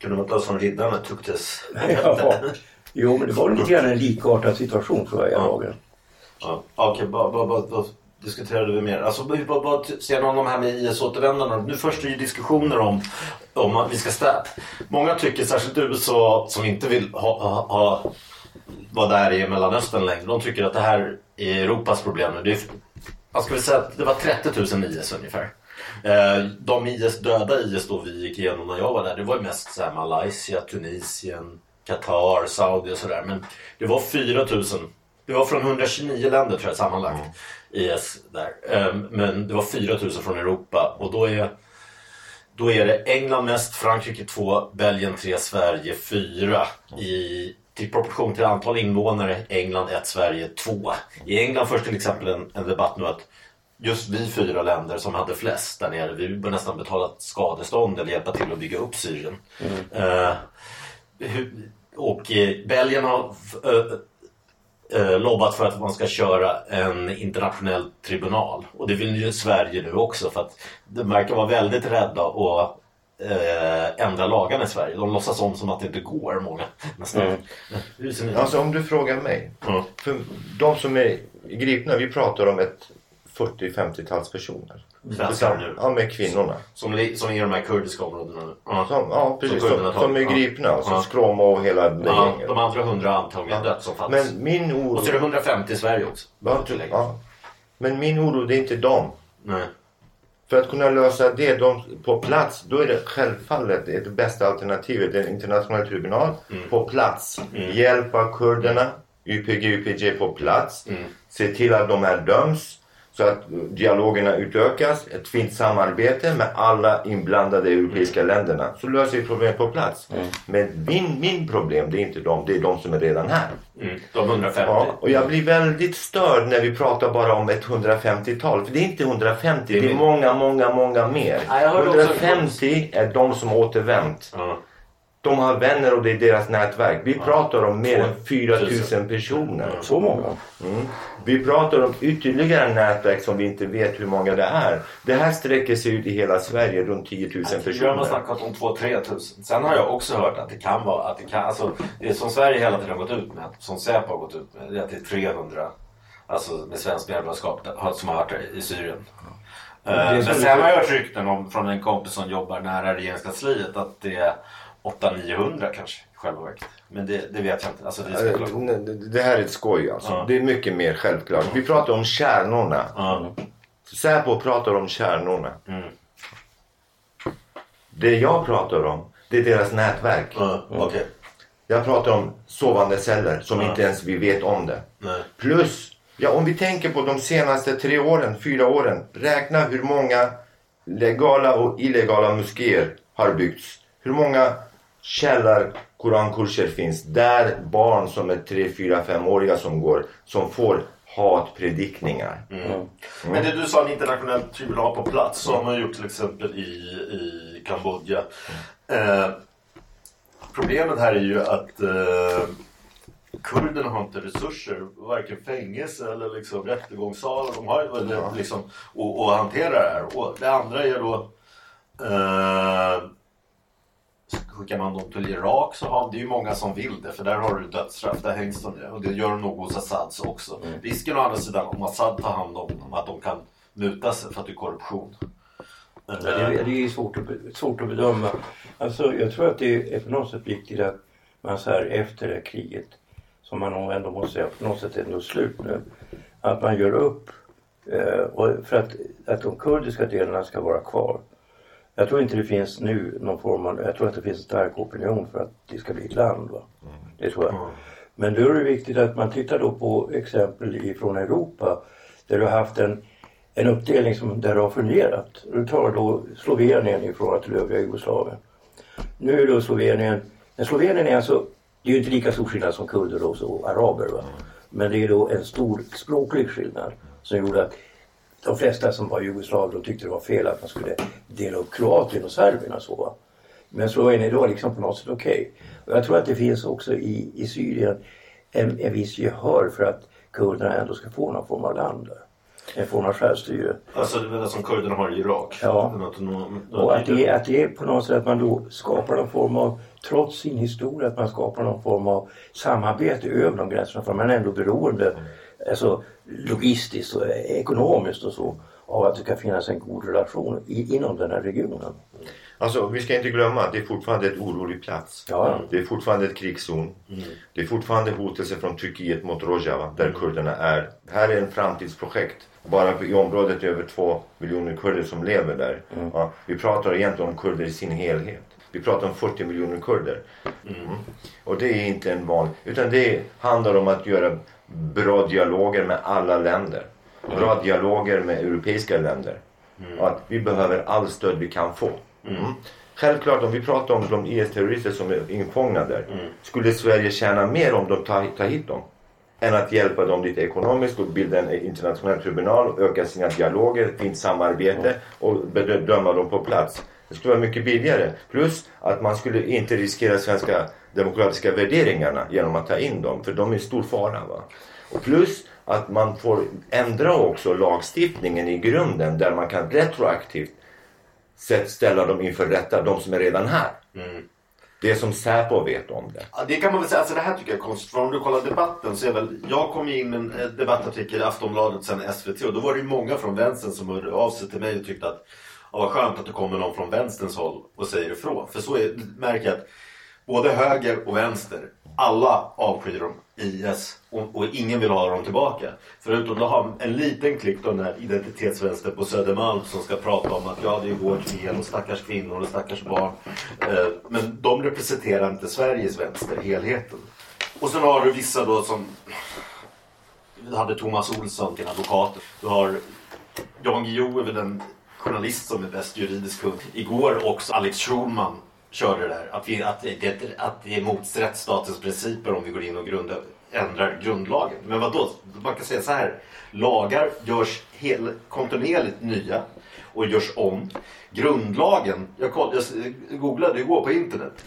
Kunde man ta som riddarna Tuktes? ja. Jo men det var lite grann en likartad situation tror jag i lagen. Ja, okej, vad, diskuterade vi mer? Alltså, vad, vad ser någon om det här med IS-återvändarna? Nu först är ju diskussioner om, om att vi ska stäp. Många tycker, särskilt USA som inte vill ha, ha, ha, vara där i Mellanöstern längre, de tycker att det här är Europas problem nu. Det är, jag ska väl säga att det var 30 000 IS ungefär. Eh, De IS, döda IS då vi gick igenom när jag var där, det var mest så här Malaysia, Tunisien, Qatar, Saudi och sådär. Men det var 4 000 det var från 129 länder tror jag sammanlagt. IS där. Ehm, Men det var 4 000 från Europa och då är Då är det England mest, Frankrike 2, Belgien 3, Sverige 4. I, till proportion till antal invånare, England 1, Sverige 2. I England förs till exempel en, en debatt nu att just vi fyra länder som hade flest där nere, vi bör nästan betala skadestånd eller hjälpa till att bygga upp Syrien. Eh, hur- och eh, Belgien har eh, eh, lobbat för att man ska köra en internationell tribunal. Och det vill ju Sverige nu också för att de verkar vara väldigt rädda att eh, ändra lagarna i Sverige. De låtsas om som att det inte går, många. Nästan. Hur ser ni? Alltså om du frågar mig. Ja. För de som är gripna, vi pratar om ett 40-50-tals personer. Svenskar nu. Ja, med kvinnorna. Som, som är i de här kurdiska områdena nu. Ja. Som, ja, precis. Som Som, som, är Ja. gripna. Ja. Skråma och hela det Ja, gänget. de andra hundra antagligen dött som fanns. Men min oro... Och så är det 150 i Sverige också. Ja, ja. Men min oro, det är inte dem. Nej. För att kunna lösa det de, på plats, då är det självfallet det bästa alternativet. En internationell tribunal Mm. på plats. Hjälpa kurderna, YPG, YPG på plats. Mm. Se till att de här döms. Så att dialogerna utökas. Ett fint samarbete med alla inblandade europeiska länderna. Så löser vi problemet på plats. Men min, min problem, det är inte de. Det är de som är redan här. Mm. De 150. Ja, och jag blir väldigt störd när vi pratar bara om ett 150-tal. För det är inte 150, det är, mer. många, många, många mer. Ja, jag hörde också- 150 är de som återvänt. Ja. De har vänner och det är deras nätverk. Vi pratar om mer än 4 tusen. 000 personer. Så många? Mm. Vi pratar om ytterligare nätverk som vi inte vet hur många det är. Det här sträcker sig ut i hela Sverige, runt 10 000 Vi har personer. snackat om 2-3 tusen. Sen har jag också hört att det kan vara att det kan, alltså det som Sverige hela tiden har gått ut med, som Säpo har gått ut med, det är att det är 300 alltså med svenskt medborgarskap som har varit i Syrien. Eh, Men sen har jag hört rykten om, från en kompis som jobbar nära regeringskansliet att det är 800-900 kanske i själva verket. Men det, det vet jag inte. Alltså det nej, Det här är ett skoj alltså. Ja. Det är mycket mer självklart. Vi pratar om kärnorna. Ja. Säpo pratar om kärnorna. Mm. Det jag pratar om, det är deras nätverk. Ja, Okej. Jag pratar om sovande celler som inte ens vi vet om det. Nej. Plus, ja, om vi tänker på de senaste tre åren, fyra åren. Räkna hur många legala och illegala moskéer har byggts. Hur många källar korankurser finns där barn som är tre, fyra, femåriga som går som får hatpredikningar. Men det du sa, en internationell tribunal på plats, har man gjort till exempel i, i Kambodja. Eh, problemet här är ju att eh, kurderna har inte resurser, varken fängelse eller liksom rättegångssalar. De har eller liksom och, och hantera det här. Och det andra är då eh, Skickar man dem till Irak så har det är ju många som vill det för där har du dödsstraff, där hängs de ju. Och det gör de nog hos Assads också. Risken å andra sidan om Assad tar hand om dem att de kan muta sig för att det är korruption. Ja, det, är- det är svårt att, svårt att bedöma. Alltså, jag tror att det är på något sätt viktigt att man så här efter det här kriget, som man nog ändå måste säga på något sätt ändå slut nu, att man gör upp eh, för att, att de kurdiska delarna ska vara kvar. Jag tror inte det finns nu någon form av, jag tror att det finns en stark opinion för att det ska bli ett land. Va? Det tror jag. Men då är det viktigt att man tittar då på exempel ifrån Europa där du har haft en, en uppdelning som där det har fungerat. Du tar då Slovenien ifrån till övriga Jugoslavien. Nu är då Slovenien, men Slovenien är alltså, det är ju inte lika stor skillnad som kurder och så, araber. Va? Men det är då en stor språklig skillnad som gjorde att de flesta som var jugoslaver de tyckte det var fel att man skulle dela upp Kroatien och Serbien så. Va? Men Slovenien är då liksom på något sätt okej. Och jag tror att det finns också i, i Syrien en, en viss gehör för att kurderna ändå ska få någon form av land. En form av självstyre. Alltså är det som kurderna har i Irak. Ja. Och att det, är, att det är på något sätt att man då skapar någon form av, trots sin historia, att man skapar någon form av samarbete över de gränserna. För man är ändå beroende, alltså logistiskt och ekonomiskt och så, av att det ska finnas en god relation i, inom den här regionen. Alltså, vi ska inte glömma att det är fortfarande ett orolig plats. Ja. Det är fortfarande ett krigszon. Det är fortfarande hotelse från Turkiet mot Rojava, där kurderna är. Här är en framtidsprojekt. Bara i området är över två miljoner kurder som lever där. Ja, vi pratar egentligen om kurder i sin helhet. Vi pratar om 40 miljoner kurder. Mm. Och det är inte en van... Utan det handlar om att göra bra dialoger med alla länder. Bra dialoger med europeiska länder. Och att vi behöver all stöd vi kan få. Mm. Självklart om vi pratar om de IS-terrorister som är infångna där. Skulle Sverige tjäna mer om de tar, tar hit dem? Än att hjälpa dem lite ekonomiskt och bilda en internationell tribunal, öka sina dialoger, fint samarbete och bedöma dem på plats. Det skulle vara mycket billigare. Plus att man skulle inte riskera svenska demokratiska värderingarna genom att ta in dem. För de är stor fara. Va? Och plus att man får ändra också lagstiftningen i grunden där man kan retroaktivt ställa dem inför rätta, de som är redan här. Det som Säpo vet om det. Ja, det kan man väl säga. Alltså det här tycker jag är konstigt. För om du kollar debatten så är väl... Jag kom in med en eh, debattartikel i Aftonbladet sen SVT och då var det ju många från vänstern som hörde av sig till mig och tyckte att ja, vad skönt att det kommer någon från vänsterns håll och säger ifrån. För så är, märker jag att både höger och vänster, alla avskyr dem IS och, och ingen vill ha dem tillbaka. Förutom att ha en liten klick av den här identitetsvänster på Södermalm som ska prata om att ja det är vårt fel och stackars kvinnor och stackars barn. Eh, men de representerar inte Sveriges vänster, helheten. Och sen har du vissa då som hade Thomas Olsson till advokat. Du har Jan Guillou är väl den journalist som är bäst juridisk kund. Igår också Alex Schulman körde det där. Att, vi, att, det, att det är motsträtt rättsstatens principer om vi går in och grunda, ändrar grundlagen. Men vad då? Man kan säga så här. Lagar görs hel, kontinuerligt nya och görs om. Grundlagen, jag, koll, jag googlade igår på internet.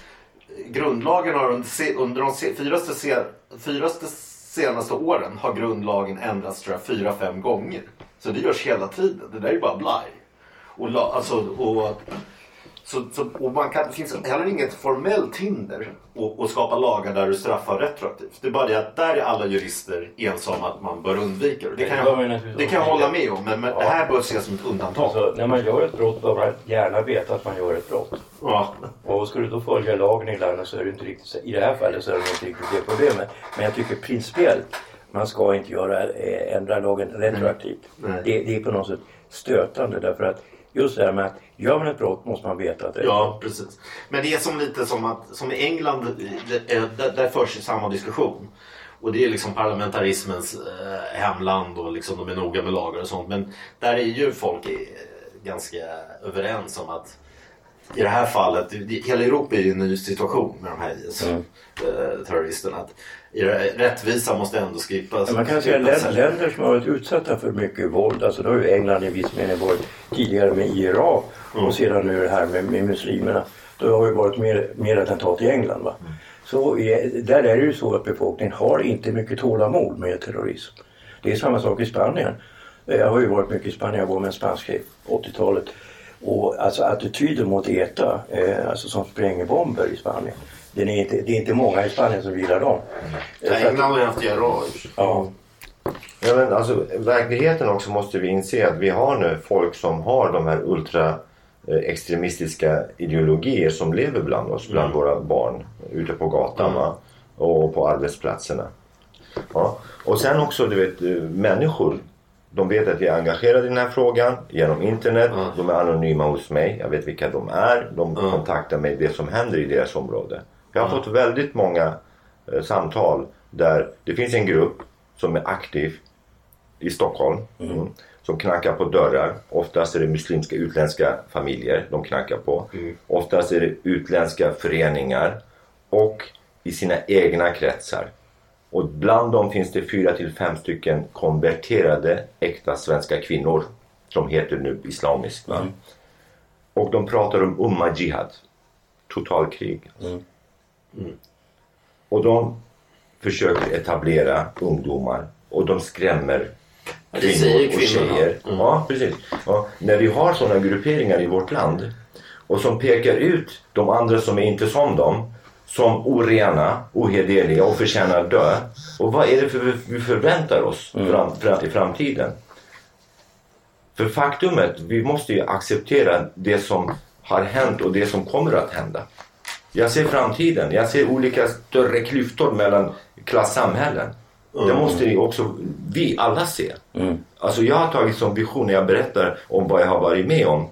Grundlagen har under, under de fyraste, se, fyraste senaste åren har grundlagen ändrats tror jag, fyra, fem gånger. Så det görs hela tiden. Det där är bara blaj. Och, la, alltså, och, så, så, och man kan, det finns heller inget formellt hinder att, att skapa lagar där du straffar retroaktivt. Det är bara det att där är alla jurister ensamma att man bör undvika det. Det kan jag, det kan jag hålla med om. Men, men Ja. det här bör ses som ett undantag. Alltså, när man gör ett brott bör man gärna veta att man gör ett brott. Ja. Och ska du då följa lagen i landet så är det inte riktigt I det här fallet så är det inte riktigt det problemet. Men jag tycker principiellt man ska inte göra, eh, ändra lagen retroaktivt. Nej. Det, det är på något sätt stötande därför att just det här med att gör man ett brott måste man veta att det är Ja, precis. Men det är som lite som att som i England, eh, där, där förs ju samma diskussion. Och det är liksom parlamentarismens eh, hemland och liksom de är noga med lagar och sånt. Men där är ju folk eh, ganska överens om att i det här fallet, hela Europa är ju en ny situation med de här IS-terroristerna. Det- rättvisa måste ändå skipas. Men man kan säga län- länder som har varit utsatta för mycket våld, alltså då har ju England i viss mening varit tidigare med Irak och sedan nu det här med, med muslimerna. Då har ju varit mer, mer attentat i England. Va? Så är, där är det ju så att befolkningen har inte mycket tålamod med terrorism. Det är samma sak i Spanien. Jag har ju varit mycket i Spanien, jag var med en spansk tjej 80-talet. Och alltså attityden mot ETA, eh, alltså som spränger bomber i Spanien. Den är inte, det är inte många i Spanien som gillar dem. Att- England har ju haft IRA. Ja. Ja, men alltså, verkligheten också måste vi inse att vi har nu folk som har de här ultra eh, extremistiska ideologier som lever bland oss, bland våra barn ute på gatan va? och på arbetsplatserna. Ja. Och sen också du vet eh, människor. De vet att jag är engagerad i den här frågan genom internet. De är anonyma hos mig. Jag vet vilka de är. De kontaktar mig det som händer i deras område. Jag har fått väldigt många eh, samtal där det finns en grupp som är aktiv i Stockholm. Mm. Som knackar på dörrar. Oftast är det muslimska utländska familjer de knackar på. Oftast är det utländska föreningar. Och i sina egna kretsar. Och bland dem finns det fyra till fem stycken konverterade äkta svenska kvinnor. Som heter nu islamiskt. Va? Och de pratar om umma jihad. Totalkrig. Mm. Och de försöker etablera ungdomar. Och de skrämmer kvinnor och tjejer. Mm. Ja, precis. Ja, när vi har sådana grupperingar i vårt land och som pekar ut de andra som är inte som dem som orena, ohederliga och förtjänar att dö. Och vad är det för vi förväntar oss fram, fram, i framtiden? För faktumet, vi måste ju acceptera det som har hänt och det som kommer att hända. Jag ser framtiden. Jag ser olika större klyftor mellan klassamhällen. Det måste ju också vi alla se. Alltså jag har tagit som vision när jag berättar om vad jag har varit med om.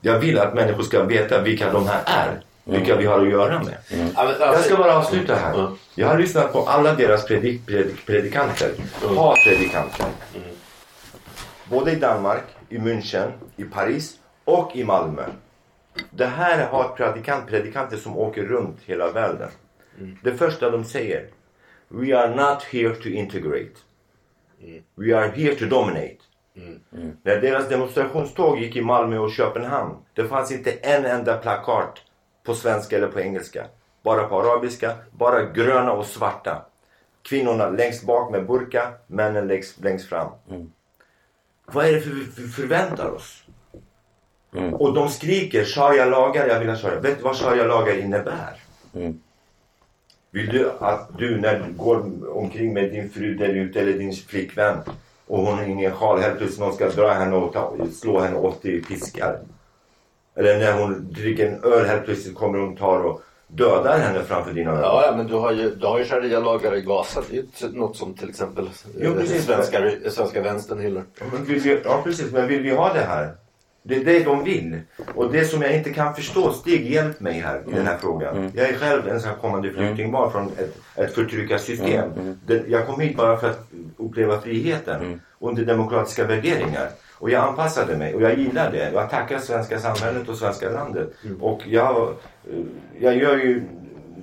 Jag vill att människor ska veta vilka de här är. Vilka vi har att göra med. Men alltså- Jag ska bara avsluta här. Mm. Jag har lyssnat på alla deras predik, predik, predikanter. Hatpredikanter. Både i Danmark, i München, i Paris och i Malmö. Det här har predikant, predikanter som åker runt hela världen. Det första de säger. We are not here to integrate. We are here to dominate. När deras demonstrationståg gick i Malmö och Köpenhamn. Det fanns inte en enda plakat på svenska eller på engelska. Bara på arabiska. Bara gröna och svarta. Kvinnorna längst bak med burka. Männen längst, längst fram. Vad är det för vi förväntar oss? Och de skriker sharia-lagar, jag vill ha sharia. Vet du vad sharia-lagar innebär? Vill du att du när du går omkring med din fru där ute eller din flickvän och hon har ingen sjal helt plötsligt någon ska dra henne och ta, slå henne 80 piskar? Eller när hon dricker en öl helt plötsligt kommer hon tar och dödar henne framför dina ögon. Ja, ja, men du har ju, du har ju sharia-lagar i Gaza. Det är ju något som till exempel Jo, eh, precis. svenska, svenska vänstern hyllar. Ja, Men vill vi, ja precis, men vill vi ha det här? Det är det de vill. Och det som jag inte kan förstå, Stig hjälp mig här i den här frågan. Jag är själv en kommande flyktingbarn från ett, ett förtryckarsystem. Jag kom hit bara för att uppleva friheten under demokratiska värderingar. Och jag anpassade mig och jag gillar det. Jag tackar svenska samhället och svenska landet. Och jag, jag gör ju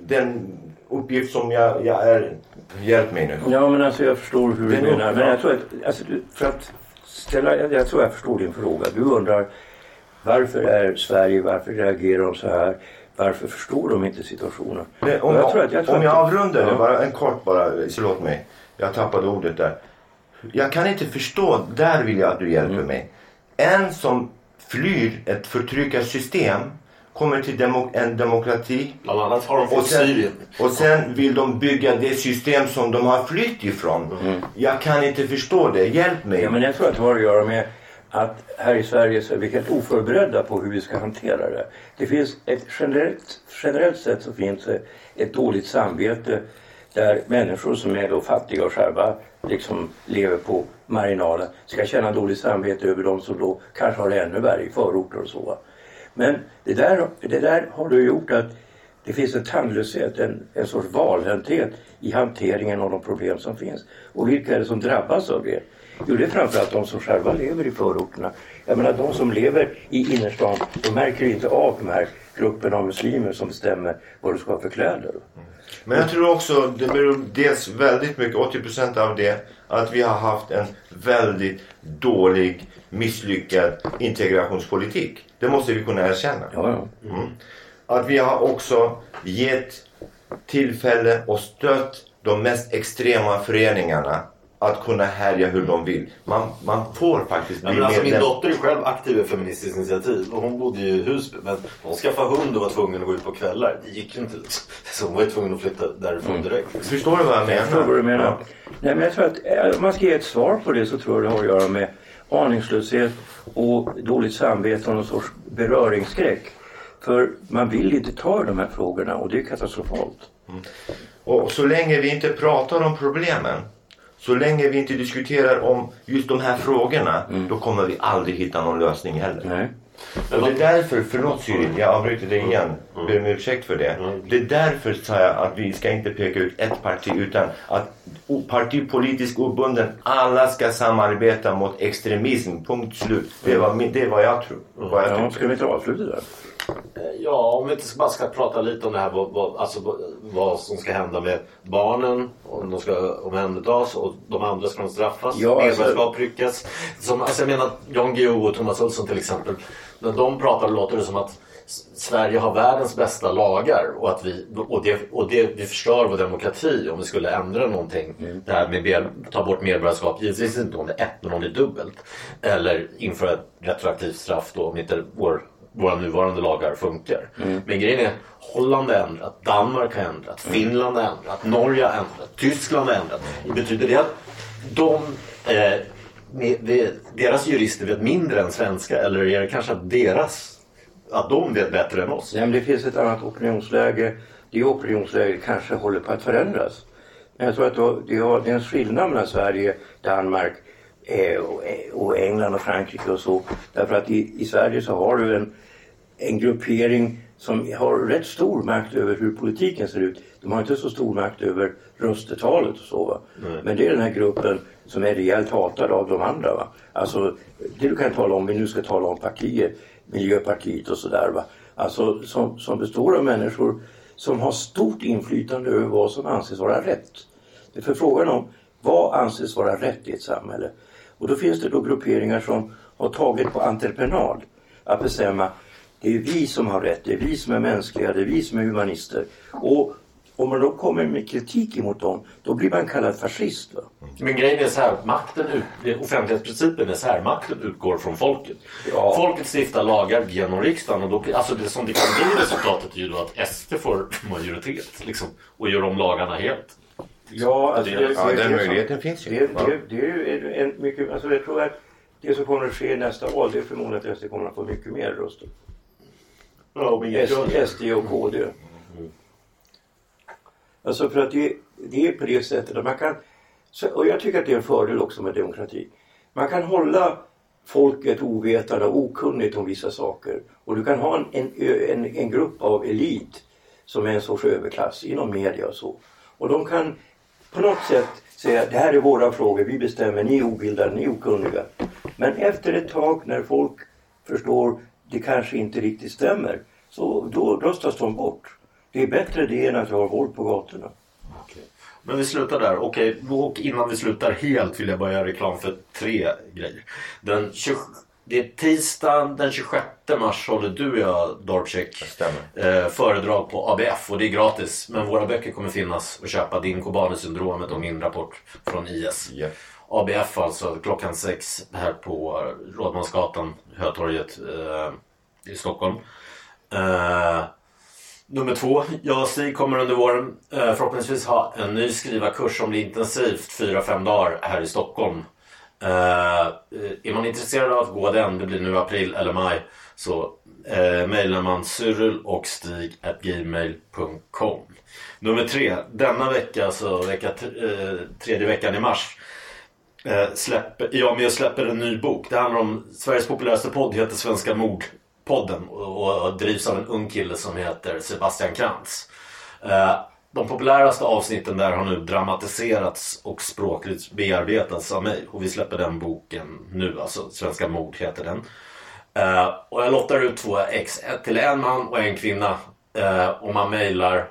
den uppgift som jag, jag är... Hjälp mig nu. Ja men alltså jag förstår hur du är menar. Men jag tror att, alltså, för att ställa, jag, jag tror jag förstår din fråga. Du undrar varför är Sverige, varför reagerar de så här? Varför förstår de inte situationen? Om, Och jag, tror att- tror om att- jag avrundar Ja. bara en kort bara, förlåt mig. Jag tappade ordet där. Jag kan inte förstå, där vill jag att du hjälper Mm. mig. En som flyr ett förtryckarsystem kommer till demo, en demokrati Bland annat har de och sen, Syrien. och sen vill de bygga det system som de har flytt ifrån. Jag kan inte förstå det, hjälp mig. Mm. Ja, men jag tror att det har att göra med att här i Sverige så är vi helt oförberedda på hur vi ska hantera det. Det finns ett generellt, generellt sett så finns det ett dåligt samvete där människor som är då fattiga och själva liksom lever på marginalen ska känna dåligt samvete över de som då kanske har det ännu värre i förorter och så. Men det där, det där har då gjort att det finns en tandlöshet, en, en sorts valhänthet i hanteringen av de problem som finns. Och vilka är det som drabbas av det? Jo, det är framförallt de som själva lever i förorterna. Jag menar, de som lever i innerstan, de märker inte av de här grupperna av muslimer som bestämmer vad du ska ha för kläder. Men jag tror också det beror dels väldigt mycket, 80% av det, att vi har haft en väldigt dålig, misslyckad integrationspolitik. Det måste vi kunna erkänna. Ja, ja. Mm. Att vi har också gett tillfälle och stött de mest extrema föreningarna att kunna härja hur de vill. Man, man får faktiskt Ja, bli men alltså, min medlem. dotter är själv aktiv i Feministiskt initiativ och hon bodde ju i Husby men hon skaffade hund och var tvungen att gå ut på kvällar. Det gick ju inte. Så hon var ju tvungen att flytta därifrån direkt. Förstår du vad jag Jag förstår vad du menar? menar. Nej, men jag tror att eh, om man ska ge ett svar på det så tror jag det har att göra med aningslöshet och dåligt samvete och någon sorts beröringsskräck. För man vill inte ta i de här frågorna och det är katastrofalt. Och så länge vi inte pratar om problemen, så länge vi inte diskuterar om just de här frågorna, då kommer vi aldrig hitta någon lösning heller. Nej. Och det är därför, förlåt Cyril, jag avbryter dig igen. Ber om ursäkt för det. Det är därför sa jag att vi ska inte peka ut ett parti utan att partipolitiskt obunden, alla ska samarbeta mot extremism. Punkt slut. Det var, det vad jag tror. Vad jag Ja, ska vi inte avsluta där? Ja, om vi inte bara ska prata lite om det här vad, vad, alltså, vad, vad som ska hända med barnen. Om de ska omhändertas och de andra ska de straffas. Ja, alltså- Medborgarskap ryckas. Som, alltså, jag menar Jan Guillou och Thomas Olsson till exempel. När de pratar låter det som att Sverige har världens bästa lagar och att vi, och det, och det, vi förstör vår demokrati om vi skulle ändra någonting. Det här med mer, ta bort medborgarskap, givetvis inte om det är ett men om det är dubbelt. Eller införa ett retroaktivt straff då om inte vår, våra nuvarande lagar funkar. Men grejen är, Holland har ändrat, Danmark har ändrat, Finland har ändrat, Norge har ändrat, Tyskland har ändrat. Betyder det att de eh, deras jurister vet mindre än svenska eller är det kanske att deras att de vet bättre än oss? Nej, men det finns ett annat opinionsläge. Det opinionsläget kanske håller på att förändras. Men jag tror att det är en skillnad mellan Sverige, Danmark eh, och- och England och Frankrike och så. Därför att i, i Sverige så har du en, en gruppering som har rätt stor makt över hur politiken ser ut. De har inte så stor makt över röstetalet och så. Men det är den här gruppen som är rejält hatad av de andra. Va? Alltså, det du kan tala om, vi nu ska tala om partier, Miljöpartiet och sådär. Va? Alltså som, som består av människor som har stort inflytande över vad som anses vara rätt. Det är för frågan om vad anses vara rätt i ett samhälle. Och då finns det då grupperingar som har tagit på entreprenad att bestämma det är vi som har rätt, det är vi som är mänskliga, det är vi som är humanister. Och om man då kommer med kritik emot dem, då blir man kallad fascist. Va? Men grejen är så här, makten, ut- offentlighetsprincipen är så här, makten utgår från folket. Ja. Folket stiftar lagar genom riksdagen och då, alltså det som det kan bli resultatet är ju då att SD får majoritet liksom, och gör om lagarna helt. Ja, alltså Det- ja, den möjligheten finns ju. Det, det, det är ju en, mycket, alltså jag tror att det som kommer att ske i nästa val det är förmodligen att SD kommer att få mycket mer röster. Ja, men SD, SD och KD. Alltså för att det, det är på det sättet att man kan, så- och jag tycker att det är en fördel också med demokrati. Man kan hålla folket ovetande och okunnigt om vissa saker. Och du kan ha en, en, en, en grupp av elit som är en sorts överklass inom media och så. Och de kan på något sätt säga det här är våra frågor, vi bestämmer, ni är obildade, ni är okunniga. Men efter ett tag när folk förstår det kanske inte riktigt stämmer så då röstas de bort. Det är bättre det än att ha våld på gatorna. Men vi slutar där. Okej, och innan vi slutar helt vill jag bara göra reklam för tre grejer. Den 20, det är tisdagen den 26 mars håller du och jag, Dorpcheck, eh, föredrag på ABF och det är gratis. Men våra böcker kommer finnas att köpa. Din Kobane-syndromet och min rapport från IS. Ja. ABF alltså klockan sex här på Rådmansgatan, Hötorget eh, i Stockholm. Eh, nummer två, jag och Stig kommer under våren eh, förhoppningsvis ha en ny skrivarkurs som blir intensivt 4-5 dagar här i Stockholm. Eh, eh, är man intresserad av att gå den, det blir nu april eller maj, så eh, mejlar man cyril och stig gmail.com. Nummer tre, denna vecka, alltså vecka, eh, tredje veckan i mars, eh, släpper, jag med och släpper en ny bok. Det handlar om Sveriges populäraste podd, heter Svenska Mord podden och, och drivs av en ung kille som heter Sebastian Krantz. Eh, de populäraste avsnitten där har nu dramatiserats och språkligt bearbetats av mig och vi släpper den boken nu, alltså Svenska mord heter den. Eh, och jag lottar ut två ex, ett till en man och en kvinna. Eh, och man mejlar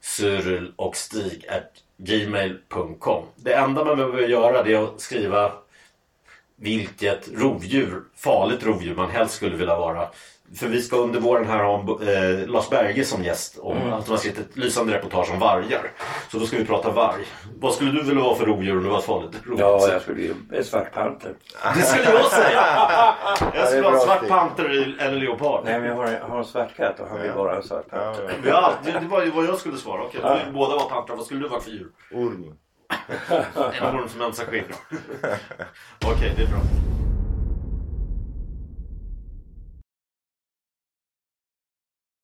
cyril och stig gmail.com. Det enda man behöver göra det är att skriva vilket rovdjur, farligt rovdjur man helst skulle vilja vara. För vi ska under våren här ha eh, Lars Berge som gäst och Mm. de har skrivit ett lysande reportage om vargar. Så då ska vi prata varg. Vad skulle du vilja vara för rovdjur om du var ett farligt rovdjur? Ja, jag skulle bli en svart panter. Det skulle jag säga! Jag skulle ha en svart panter eller leopard. Nej, men jag har en, har en svart katt och han vill vara en svart panter. Ja, det, det var ju vad jag skulle svara. Okej, vill båda vara pantrar. Vad skulle du vara för djur? Orm. En orm som ömsar skinn. Okej, det är bra.